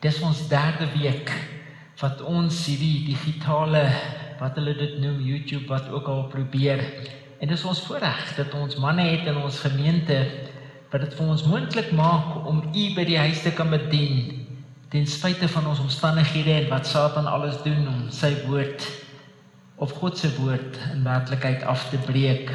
Dis ons derde week wat ons hierdie digitale wat hulle dit noem YouTube wat ook al probeer. En dis ons voorreg dat ons manne het in ons gemeente wat dit vir ons moontlik maak om u by die huis te kan bedien ten spyte van ons omstandighede en wat Satan alles doen om sy woord of God se woord in werklikheid af te breek.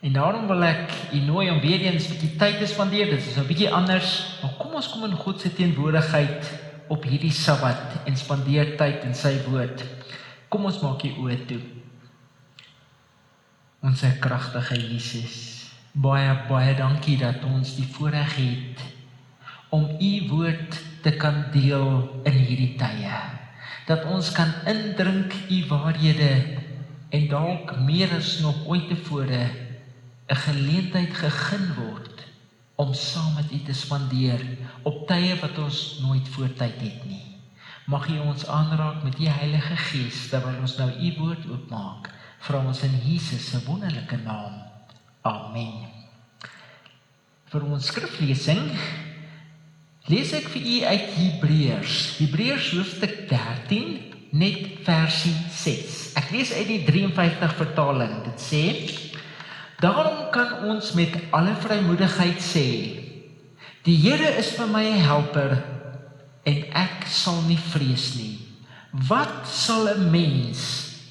En daarom wil ek u nooi om weer eens 'n bietjie tyd te spandeer. Dit is 'n bietjie anders, maar kom ons kom in God se teenwoordigheid op hierdie Sabbat en spandeer tyd in sy woord. Kom ons maak die oë toe. Ons kragtige Jesus. Baie baie dankie dat ons die voorreg het om u woord te kan deel in hierdie tye. Dat ons kan indrink u waarhede en dalk meer as nog ooit tevore 'n geleentheid gegee word om saam met u te spandeer op tye wat ons nooit voortyd het nie. Mag u ons aanraak met u Heilige Gees terwyl ons nou u woord oopmaak. Vra ons in Jesus se wonderlike naam. Amen. Vir ons skriflesing lees ek vir u uit Hebreërs, Hebreërs hoofstuk 13 net versie 6. Ek lees uit die 53 vertaling. Dit sê: Daarom kan ons met alle vrymoedigheid sê: Die Here is vir my 'n helper en ek sal nie vrees nie. Wat sal 'n mens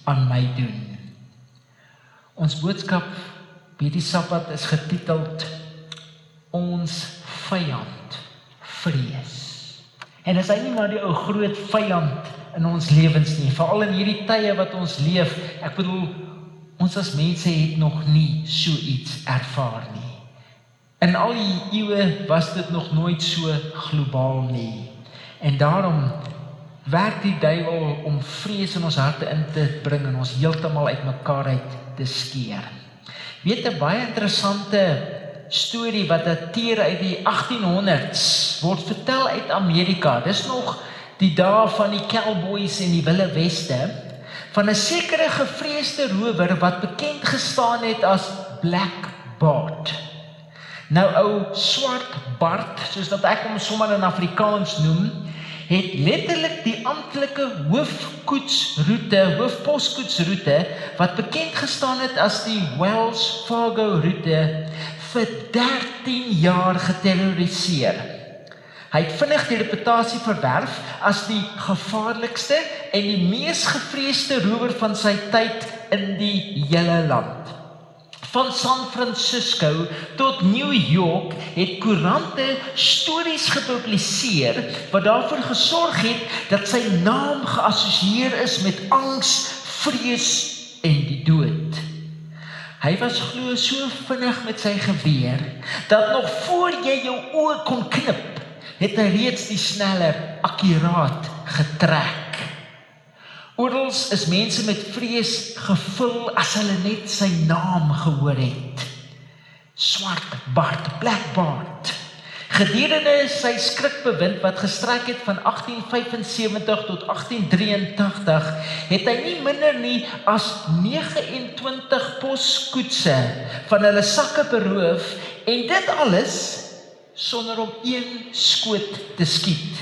aan my doen? Ons boodskap hierdie Sabbat is getiteld Ons vyand vrees. En dit is nie maar die ou groot vyand in ons lewens nie, veral in hierdie tye wat ons leef. Ek bedoel Ons as mense het nog nie so iets ervaar nie. In al die eeue was dit nog nooit so globaal nie. En daarom werk die duiwel om vrees in ons harte in te bring en ons heeltemal uitmekaar uit te skeer. Weet 'n baie interessante storie wat dateer uit die 1800s word vertel uit Amerika. Dis nog die dae van die cowboys en die wilde weste van 'n sekere gevreesde rower wat bekend gestaan het as Black Bart. Nou ou swart Bart, soos wat ek hom sommer in Afrikaans noem, het letterlik die amptelike hoofkoetsroete, hoofposkoetsroete wat bekend gestaan het as die Wells Fargo roete vir 13 jaar geterroriseer. Hy het vinnig die reputasie verwerf as die gevaarlikste en die mees gevreesde rower van sy tyd in die hele land. Van San Francisco tot New York het koerante stories gepubliseer wat daarvoor gesorg het dat sy naam geassosieer is met angs, vrees en die dood. Hy was glo so vinnig met sy geweer dat nog voor jy jou oë kon knip, het hy reeds die sneller akkuraat getrek. Oorals is mense met vrees gevul as hulle net sy naam gehoor het. Swart Bart, Black Bart. Gedurende sy skrikbewind wat gestrek het van 1875 tot 1883, het hy nie minder nie as 29 poskoetse van hulle sakke beroof en dit alles sonder om een skoot te skiet.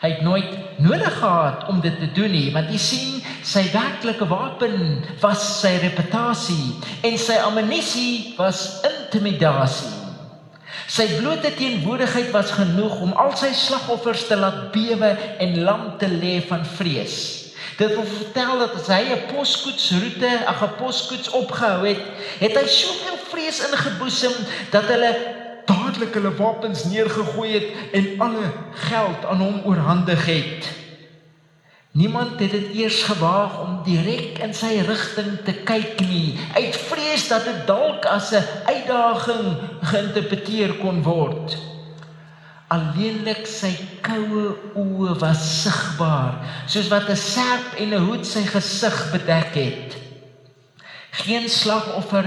Hy het nooit nodig gehad om dit te doen nie, want jy sien, sy werklike wapen was sy reputasie en sy ammunisie was intimidasie. Sy blote teenwoordigheid was genoeg om al sy slagoffers te laat bewe en lam te lê van vrees. Dit wil vertel dat as hy 'n poskoetsroete, 'n poskoets opgehou het, het hy soveel vrees ingeboesem dat hulle dadelik hulle wapens neergegooi het en alle geld aan hom oorhandig het. Niemand het dit eers gewaag om direk in sy rigting te kyk nie, uit vrees dat dit dalk as 'n uitdaging geïnterpreteer kon word. Alleenlik sy koue oë was sigbaar, soos wat 'n serp en 'n hoed sy gesig bedek het. Geen slagoffer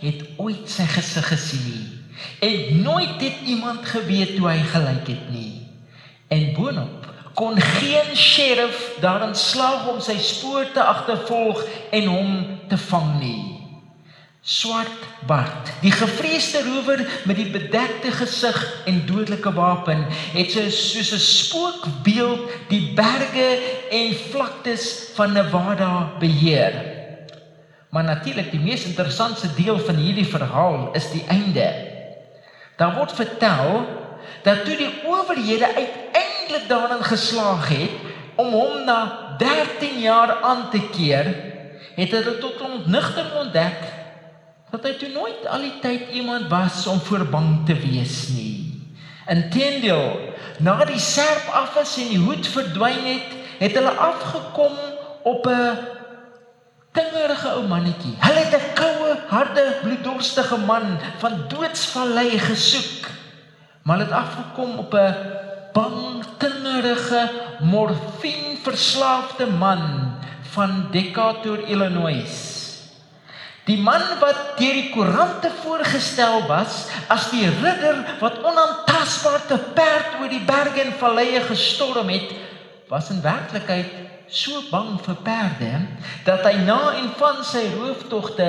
het ooit sy gesig gesien nie en nooit het iemand geweet hoe hy gelyk het nie. En boonop kon geen sheriff daarin slaag om sy spoor te agtervolg en hom te vang nie. swart bart. Die gevreesde rower met die bedekte gesig en dodelike wapen het so soos 'n spookbeeld die berge en vlaktes van Nevada beheer. Maar natuurlik die mees interessante deel van hierdie verhaal is die einde. Daar word vertel dat toe die owerhede uiteindelik daarin geslaag het om hom na 13 jaar aan te keer, het hulle tot ontnigting ontdek dat hy toe nooit al die tyd iemand was om voor bang te wees nie. Inteendeel, nadat die serp af is en die hoed verdwyn het, het hulle afgekom op 'n tingerige ou mannetjie. Hulle het 'n koue, harde, bloeddorstige man van doodsvallei gesoek. Maar hulle het afgekom op 'n bang, tingerige, morfineverslaafde man van Decatur, Illinois. Die man wat deur die koerante voorgestel was as die ridder wat onaantastbaar te perd oor die berge en valleie gestorm het, was in werklikheid so bang vir perde dat hy na en van sy rooftogte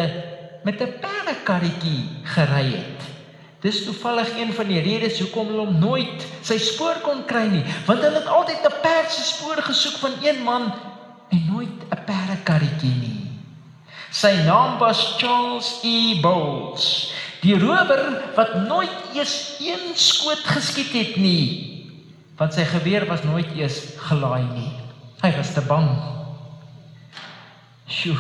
met 'n perdekarretjie gery het. Dis toevallig een van die redes hoekom hulle hom nooit sy spoor kon kry nie, want hulle het altyd 'n perd se spoor gesoek van een man en nooit 'n perdekarretjie nie. Sy naam was Charles E. Bowles, die rower wat nooit eers een skoot geskiet het nie, want sy geweer was nooit eers gelaai nie. Hy was te bang. Sjoe.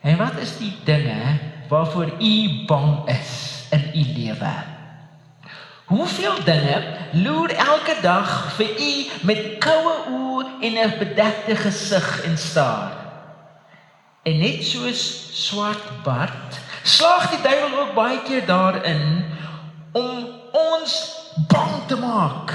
En wat is die dinge waarvoor u bang is in u lewe? Hoeveel dinge loer elke dag vir u met koue oë en 'n bedekte gesig en staar? En net soos swart Bart, slaag die duiwel ook baie keer daarin om ons bang te maak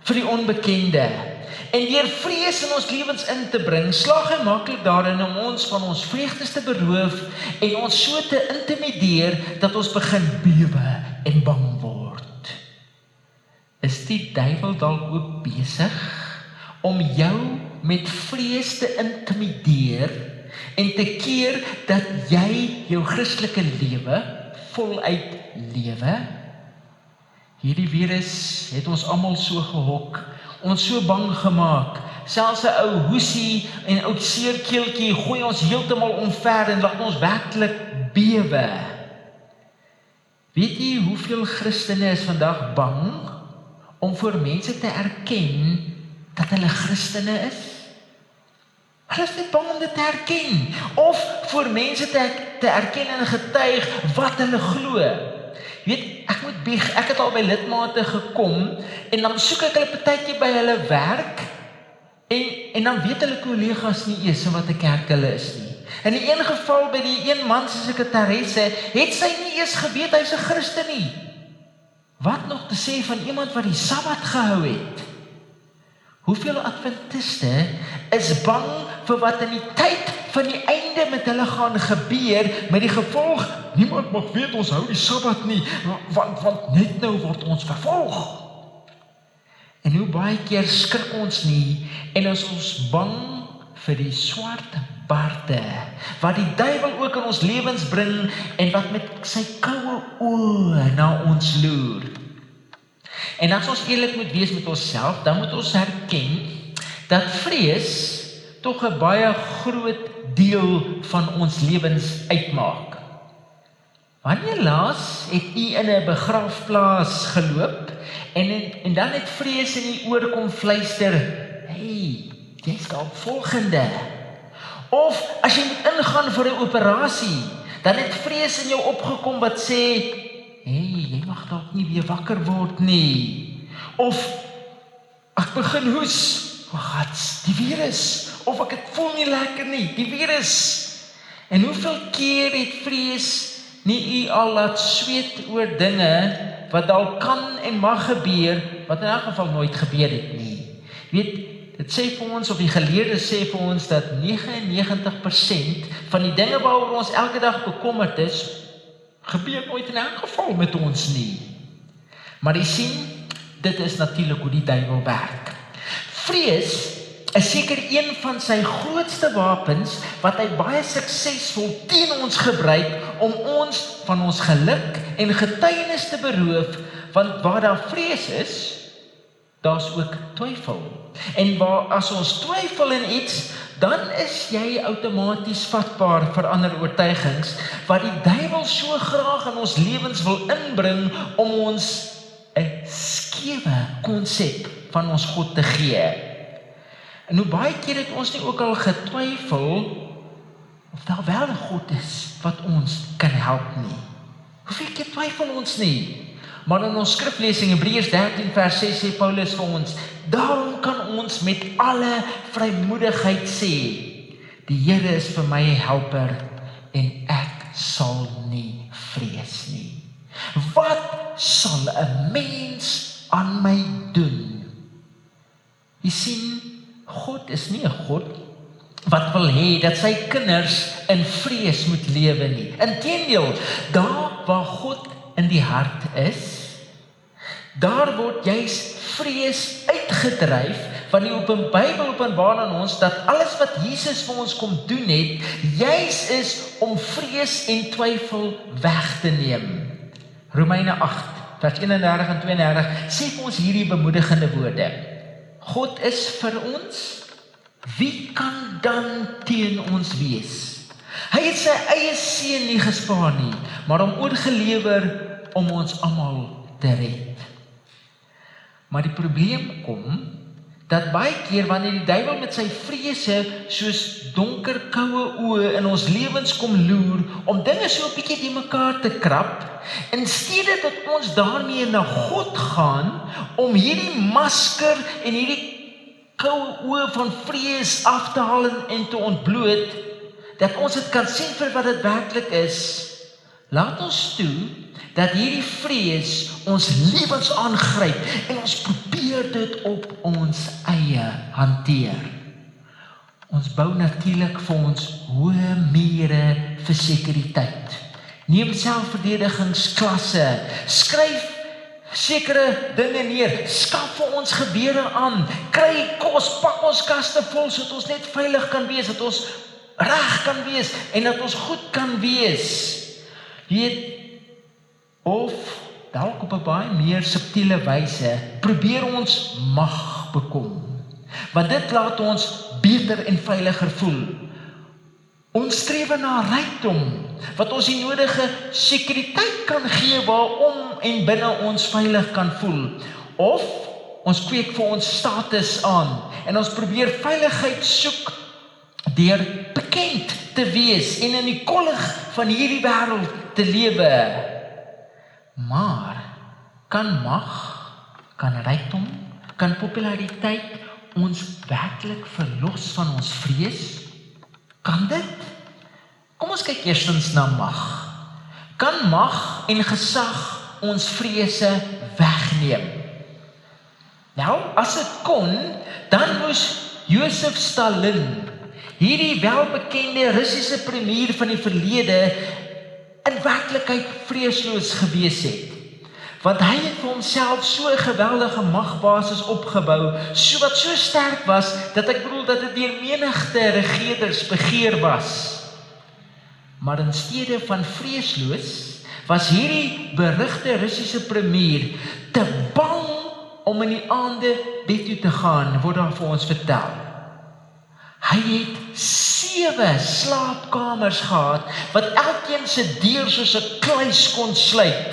vir die onbekende. En deur vrees in ons lewens in te bring, slaag hy maklik daarin om ons van ons vreugdes te beroof en ons so te intimideer dat ons begin bewe en bang word. Is die duiwel dalk ook besig om jou met vrees te intimideer? en te keer dat jy jou Christelike lewe voluit lewe. Hierdie virus het ons almal so gehok, ons so bang gemaak. Selfs 'n ou hoesie en 'n ou seerkeeltjie gooi ons heeltemal omver en laat ons werklik bewe. Weet jy hoeveel Christene is vandag bang om voor mense te erken dat hulle Christene is? Hulle is net bang om dit te erken of vir mense te te erken en getuig wat hulle glo. Weet, ek moet bieg, ek het al by lidmate gekom en dan soek ek hulle partytjie by hulle werk en en dan weet hulle kollegas nie eers wat 'n kerk hulle is nie. In die een geval by die een man se sekretaresse het sy nie eers geweet hy's 'n Christen nie. Wat nog te sê van iemand wat die Sabbat gehou het? Hoeveel adventiste is bang vir wat in die tyd van die einde met hulle gaan gebeur met die gevolg niemand mag weet ons hou die Sabbat nie want want net nou word ons vervolg. En hoe baie keer skrik ons nie en is ons bang vir die swart baarde wat die duiwel ook in ons lewens bring en wat met sy koue oë na ons loer. En as ons eerlik moet wees met onsself, dan moet ons erken dat vrees tog 'n baie groot deel van ons lewens uitmaak. Wanneer laas het u in 'n begrafplaas geloop en en, en dan het vrees in u oor kom fluister, "Hey, jy's dalk volgende." Of as jy moet ingaan vir 'n operasie, dan het vrees in jou opgekom wat sê, hey, jy mag dalk nie weer wakker word nie. Of ek begin hoes. O God, die virus. Of ek het voel nie lekker nie, die virus. En hoeveel keer het vrees nie u al laat sweet oor dinge wat dalk kan en mag gebeur wat in elk geval nooit gebeur het nie. Weet Dit sê vir ons of die geleerdes sê vir ons dat 99% van die dinge waaroor ons elke dag bekommerd is, gebeur nooit in 'n geval met ons nie. Maar jy sien, dit is natuurlik hoe die duiwel werk. Vrees is seker een van sy grootste wapens wat hy baie suksesvol teen ons gebruik om ons van ons geluk en getuienis te beroof want waar daar vrees is daar's ook twyfel en waar as ons twyfel in iets dan is jy outomaties vatbaar vir ander oortuigings wat die duiwel so graag in ons lewens wil inbring om ons 'n skewe konsep van ons God te gee. En hoe baie keer het ons nie ook al getwyfel of daar wel 'n God is wat ons kan help nie. Hoeveel keer twyfel ons nie? Maar in ons skriflesing Hebreërs 13 vers 6 sê Paulus vir ons, daarom kan ons met alle vrymoedigheid sê, die Here is vir my 'n helper en ek sal nie vrees nie. Wat sal 'n mens aan my doen? Jy sien God is nie 'n God wat wil hê dat sy kinders in vrees moet lewe nie. Inteendeel, daar waar God in die hart is, daar word juis vrees uitgedryf want die open Bybel openbaar aan ons dat alles wat Jesus vir ons kom doen het, juis is om vrees en twyfel weg te neem. Romeine 8 vers 31 en 32 sê vir ons hierdie bemoedigende woorde. God is vir ons. Wie kan dan teen ons wees? Hy het sy eie seun nie gespaar nie, maar hom oorgelewer om ons almal te red. Maar die probleem kom dat baie keer wanneer die duiwel met sy vrese soos donker koue oë in ons lewens kom loer om dinge so 'n bietjie te mekaar te krap in steede dat ons daarmee na God gaan om hierdie masker en hierdie koue oë van vrees af te haal en te ontbloot dat ons dit kan sien vir wat dit werklik is. Laat ons toe dat hierdie vrees ons lewens aangryp en ons probeer dit op ons eie hanteer. Ons bou natuurlik vir ons hoë mure vir sekuriteit. Neem selfverdedigingsklasse, skryf sekere dinge neer, skaf vir ons gebeure aan, kry kos, pak ons kaste vol sodat ons net veilig kan wees, dat ons reg kan wees en dat ons goed kan wees. Weet of dalk op 'n baie meer subtiele wyse probeer ons mag bekom. Want dit laat ons beter en veiliger voel. Ons streef na rykdom wat ons die nodige sekuriteit kan gee waarom en binne ons veilig kan voel. Of ons kweek vir ons status aan en ons probeer veiligheid soek deur bekend te wees en in die kollig van hierdie wêreld te lewe. Maar kan mag, kan rykdom, kan populariteit ons werklik verlos van ons vrees? Kan dit? Kom ons kyk eerstens na mag. Kan mag en gesag ons vrese wegneem? Nou, as dit kon, dan moes Josef Stalin, hierdie welbekende Russiese premier van die verlede, in werklikheid vreesloos gewees het. Want hy het vir homself so 'n geweldige magbasis opgebou, so wat so sterk was dat ek bedoel dat dit deur menigte regerders begeer was. Maar in steede van vreesloos was hierdie berugte Russiese premier te bang om in die aande bed toe te gaan, word daar vir ons vertel. Hy het sewe slaapkamers gehad wat elkeen se deur soos 'n kluis kon sluit.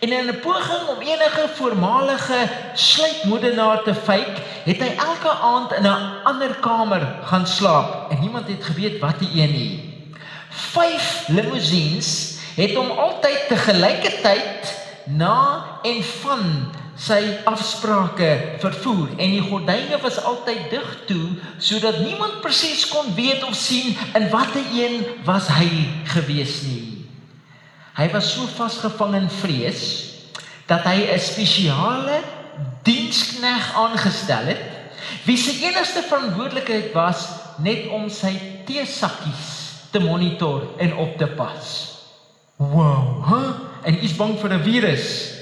En in 'n poging om enige voormalige sluipmoordenaar te vyk, het hy elke aand in 'n ander kamer gaan slaap en niemand het geweet wat die een nie. Vyf limousines het hom altyd te gelyke tyd na en van sy afsprake vervoer en die gordyne was altyd dig toe sodat niemand presies kon weet of sien in watter een was hy gewees nie. Hy was so vasgevang in vrees dat hy 'n spesiale dienskneg aangestel het wie se enigste verantwoordelikheid was net om sy teesakkies te monitor en op te pas. Wow, hè? Huh? En is bang vir 'n virus.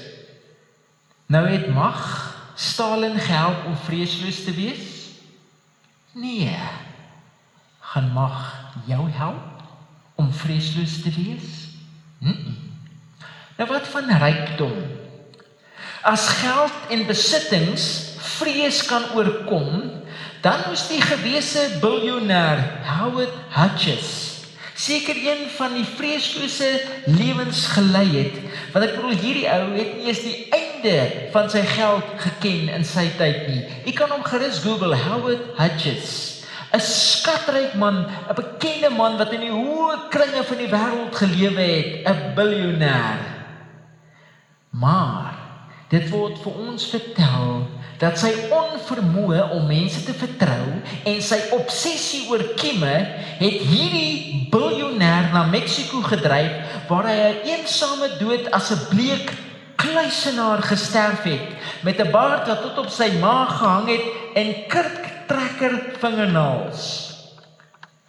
Nou het mag Stalin gehelp om vreesloos te wees? Nee. Gaan mag jou help om vreesloos te wees? Mm -mm. Nou wat van rykdom? As geld en besittings vrees kan oorkom, dan moes die gewese biljoenêr Howard Hutchins seker een van die vreeslose lewens gelei het. Want ek bedoel hierdie ou het nie eens die einde van sy geld geken in sy tyd nie. Jy kan hom gerus Google Howard Hutchins. 'n skatryk man, 'n bekende man wat in die hoë kringe van die wêreld gelewe het, 'n biljoenêr. Maar dit word vir ons vertel dat sy onvermoë om mense te vertrou en sy obsessie oor kieme het hierdie biljoenêr na Mexiko gedryf waar hy 'n eensame dood as 'n bleek kluisenaar gesterf het met 'n baard wat tot op sy maag gehang het en kurktrekker vingernaels.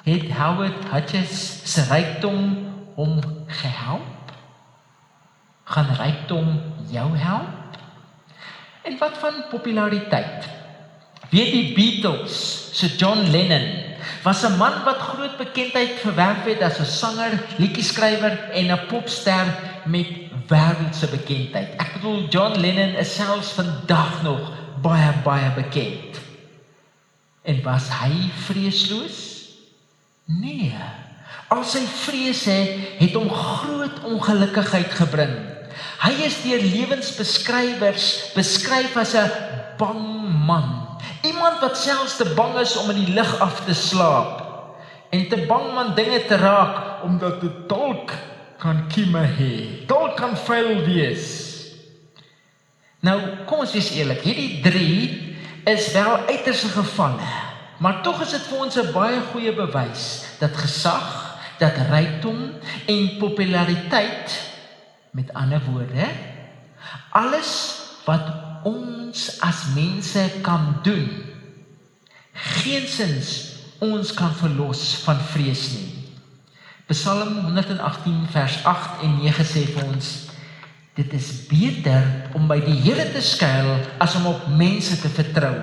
Het Howard Hutchins se rykdom hom gehelp? Gaan rykdom jou help? En wat van populariteit? Weet die Beatles, so John Lennon was 'n man wat groot bekendheid verwerf het as 'n sanger, liedjie-skrywer en 'n popster met wêreldse bekendheid. Ek bedoel John Lennon is selfs vandag nog baie baie bekend. En was hy vreesloos? Nee. Al sy vrese het hom groot ongelukkigheid gebring. Hy is deur lewensbeskrywers beskryf as 'n bang man. Iemand wat selfs te bang is om in die lig af te slaap en te bang om dinge te raak omdat dit dalk kan kieme hê. Dalk kan vuil wees. Nou, kom ons wees eerlik, hierdie 3 is wel uiterse gevalle, maar tog is dit vir ons 'n baie goeie bewys dat gesag, dat rykdom en populariteit Met ander woorde, alles wat ons as mense kan doen, geensins ons kan verlos van vrees nie. Psalm 118 vers 8 en 9 sê vir ons dit is beter om by die Here te skuil as om op mense te vertrou.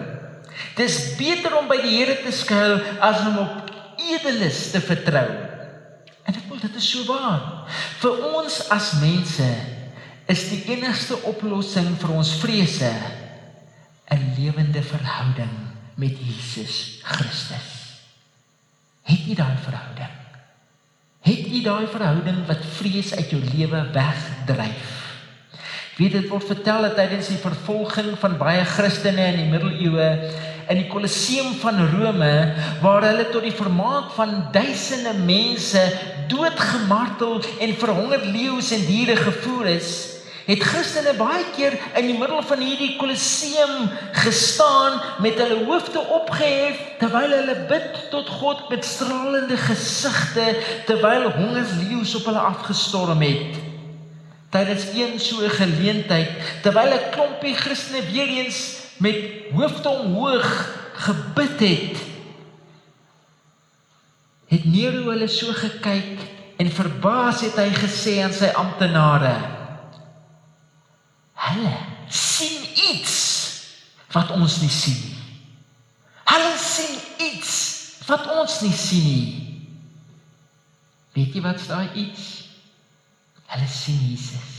Dis beter om by die Here te skuil as om op edeles te vertrou. En ek wil dit is so waar. Vir ons as mense is die enigste oplossing vir ons vrese 'n lewende verhouding met Jesus Christus. Het jy daai verhouding? Het jy daai verhouding wat vrees uit jou lewe wegdryf? Weet dit word vertel dat tydens die vervolging van baie Christene in die middeleeue in die Kolosseum van Rome waar hulle tot die vermaak van duisende mense doodgemartel en verhonger leeu's en diere gevoer is, het Christene baie keer in die middel van hierdie Kolosseum gestaan met hulle hoofde opgehef terwyl hulle bid tot God met stralende gesigte terwyl hongersleeu's op hulle afgestorm het. Tydens een so 'n geleentheid terwyl 'n klompie Christene weer eens met hoofde omhoog gebid het het Nero hulle so gekyk en verbaas het hy gesê aan sy amptenare hulle sien iets wat ons nie sien nie. Hulle sien iets wat ons nie sien nie. Weet jy wat daai iets? Hulle sien Jesus.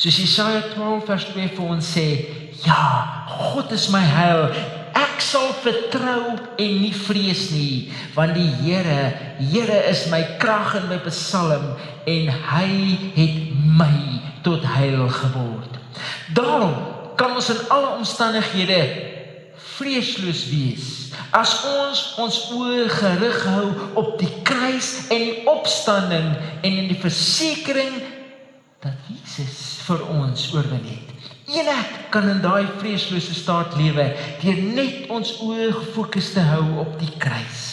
Soos Jesaja 12 vers 2 vir ons sê Ja, God is my heil. Ek sal vertrou en nie vrees nie, want die Here, Here is my krag en my psalm en hy het my tot heil geword. Daarom kan ons in alle omstandighede vreesloos wees as ons ons oë gerig hou op die kruis en die opstanding en in die versekering dat Jesus vir ons oorwin het. Enig kan in daai vreeslose staat lewe deur net ons oë gefokus te hou op die kruis.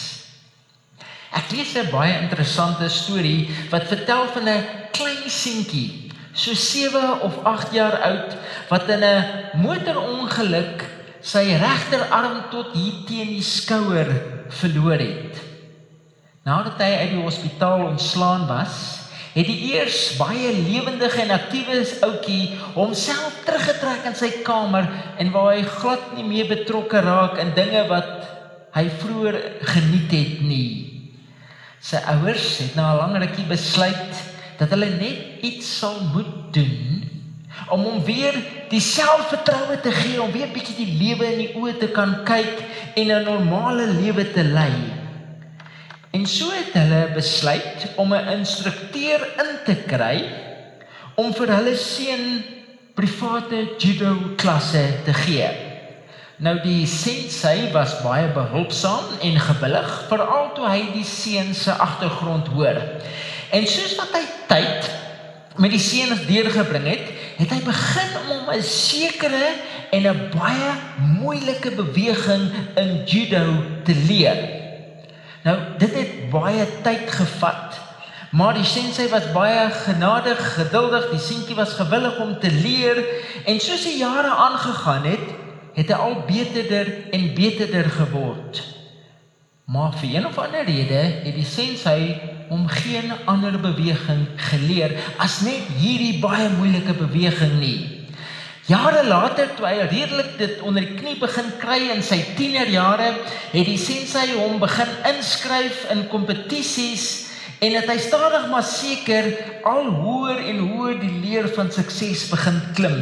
Ek lees 'n baie interessante storie wat vertel van 'n klein seentjie, so 7 of 8 jaar oud, wat in 'n motorongeluk sy regterarm tot hier teen die skouer verloor het. Nadat hy uit die hospitaal ontslaan was, het die eers baie lewendige en aktiewe ouetjie homself teruggetrek in sy kamer en waar hy glad nie meer betrokke raak in dinge wat hy vroeër geniet het nie. Sy ouers het na 'n lang rukkie besluit dat hulle net iets sal moet doen om hom weer die selfvertroue te gee om weer bietjie die lewe in die oë te kan kyk en 'n normale lewe te lei. En so het hulle besluit om 'n instrukteur in te kry om vir hulle seun private judo klasse te gee. Nou die sensei was baie behulpsaam en gewillig veral toe hy die seun se agtergrond hoor. En soos wat hy tyd met die seun deurgebring het, het hy begin om hom 'n sekere en 'n baie moeilike beweging in judo te leer. Nou, dit het baie tyd gevat, maar die sensei was baie genadig, geduldig, die seentjie was gewillig om te leer en soos die jare aangegaan het, het hy al beterder en beterder geword. Maar vir een of ander rede het die sensei om geen ander beweging geleer as net hierdie baie moeilike beweging nie. Jare later toe hy redelik dit onder die knie begin kry in sy tienerjare, het die sensei hom begin inskryf in kompetisies en het hy stadig maar seker al hoër en hoër die leer van sukses begin klim.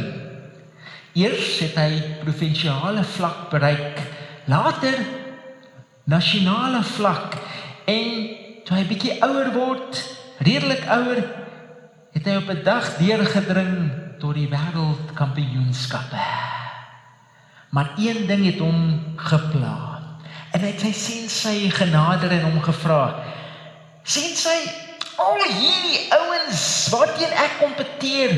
Eers het hy provinsiale vlak bereik, later nasionale vlak en toe hy bietjie ouer word, redelik ouer, het hy op 'n dag deurgedring tot die wêreldkampioenskappe. Maar een ding het hom gepla. En hy het sy sensei genader en hom gevra: "Sensei, al hierdie ouens waarteen ek kompeteer,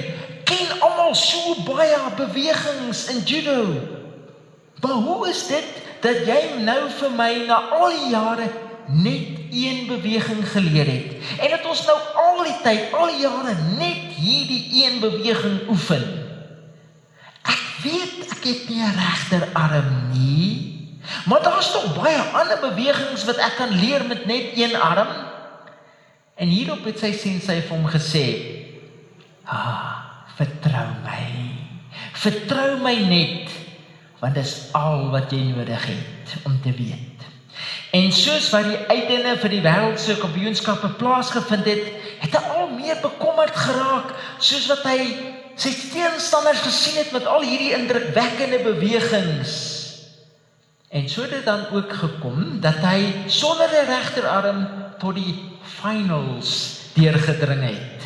ken almal so baie bewegings in judo. Maar hoe is dit dat jy nou vir my na al die jare net een beweging geleer het en dat ons nou al die tyd, al die jare net hierdie een beweging oefen. Ek weet ek het nie 'n regterarm nie, maar daar's tog baie ander bewegings wat ek kan leer met net een arm. En hierop het sy sensei vir hom gesê: "Ah, vertrou my. Vertrou my net, want dit is al wat jy nodig het om te weet." En soos wat die uiteinde vir die wêreldse kampioenskappe plaasgevind het, het hy al meer bekommerd geraak, soos wat hy sy teenstanders gesien het met al hierdie indrukwekkende bewegings. En so het dit dan ook gekom dat hy sonder 'n regterarm tot die finals deurgedring het.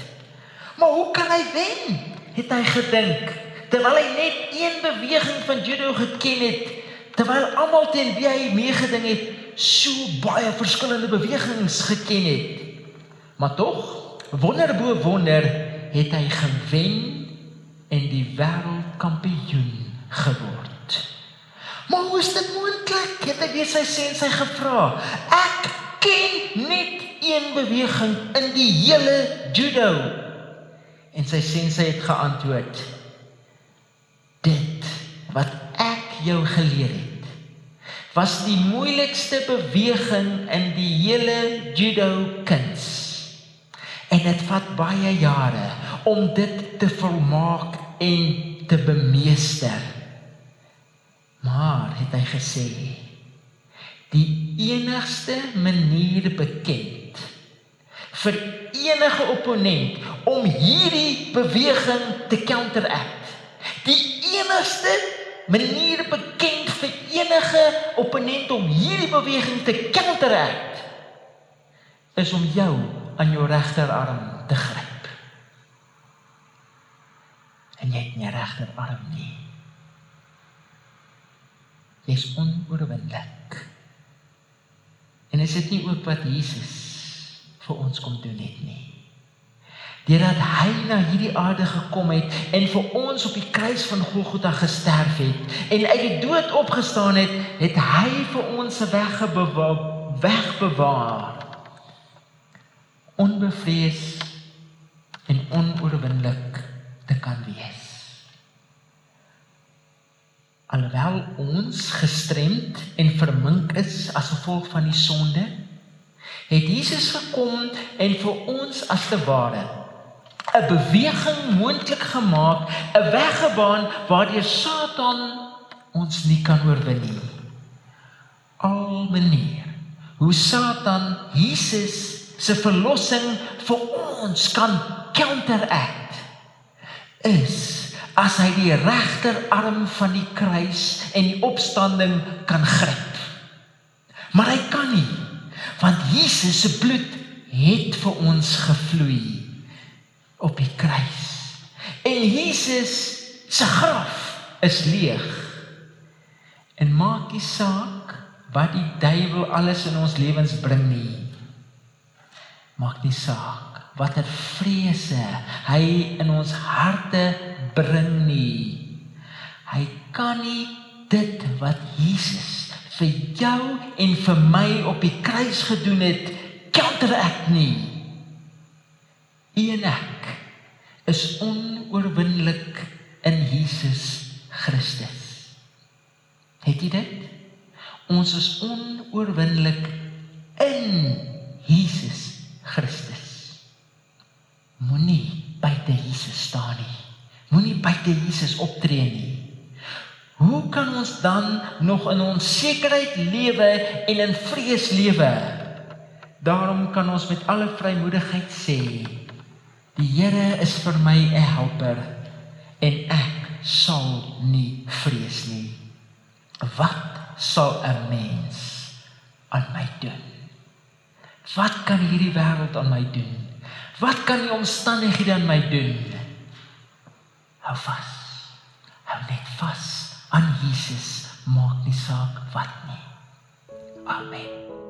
Maar hoe kan hy wen? Het hy gedink terwyl hy net een beweging van judo geken het, terwyl almal teen wie hy meegeding het so baie verskillende bewegings geken het. Maar tog, wonder bo wonder, het hy gewen en die wêreldkampioen geword. Maar hoe is dit moontlik? Het hy weer sy sê en sy gevra. Ek ken net een beweging in die hele judo. En sy sensei het geantwoord: Dit wat ek jou geleer het was die moeilikste beweging in die hele judo kuns. En dit vat baie jare om dit te volmaak en te bemeester. Maar het hy gesê die enigste manier bekend vir enige opponent om hierdie beweging te counteract. Die enigste manier bekend enige opponent om hierdie beweging te counteract is om jou aan jou regterarm te gryp. En jy het nie regterarm nie. Jy is onoorwinnelik. En is dit nie ook wat Jesus vir ons kom doen het nie? Deurdat hy na hierdie aarde gekom het en vir ons op die kruis van Golgotha gesterf het en uit die dood opgestaan het, het hy vir ons 'n weg wegbewaar. Onbevrees en onoorwinnelik te kan wees. Alhoewel ons gestremd en vermink is as gevolg van die sonde, het Jesus gekom en vir ons as te ware 'n beweging moontlik gemaak, 'n weg gebaan waardeur Satan ons nie kan oorwin nie. al manier hoe Satan Jesus se verlossing vir ons kan counteract is as hy die regterarm van die kruis en die opstanding kan gryp. Maar hy kan nie want Jesus se bloed het vir ons gevloei op die kruis. En Jesus se graf is leeg. En maak nie saak wat die duiwel alles in ons lewens bring nie. Maak nie saak watter vrese hy in ons harte bring nie. Hy kan nie dit wat Jesus vir jou en vir my op die kruis gedoen het counteract nie. En ek is onoorwinnelik in Jesus Christus. Het jy dit? Ons is onoorwinnelik in Jesus Christus. Moenie buite Jesus staan nie. Moenie buite Jesus optree nie. Hoe kan ons dan nog in onsekerheid lewe en in vrees lewe? Daarom kan ons met alle vrymoedigheid sê: Die Here is vir my 'n helper en ek sal nie vrees nie. Wat sal 'n mens aan my doen? Wat kan hierdie wêreld aan my doen? Wat kan die omstandighede aan my doen? Hou vas. Hou net vas aan Jesus. Maak nie saak wat nie. Amen.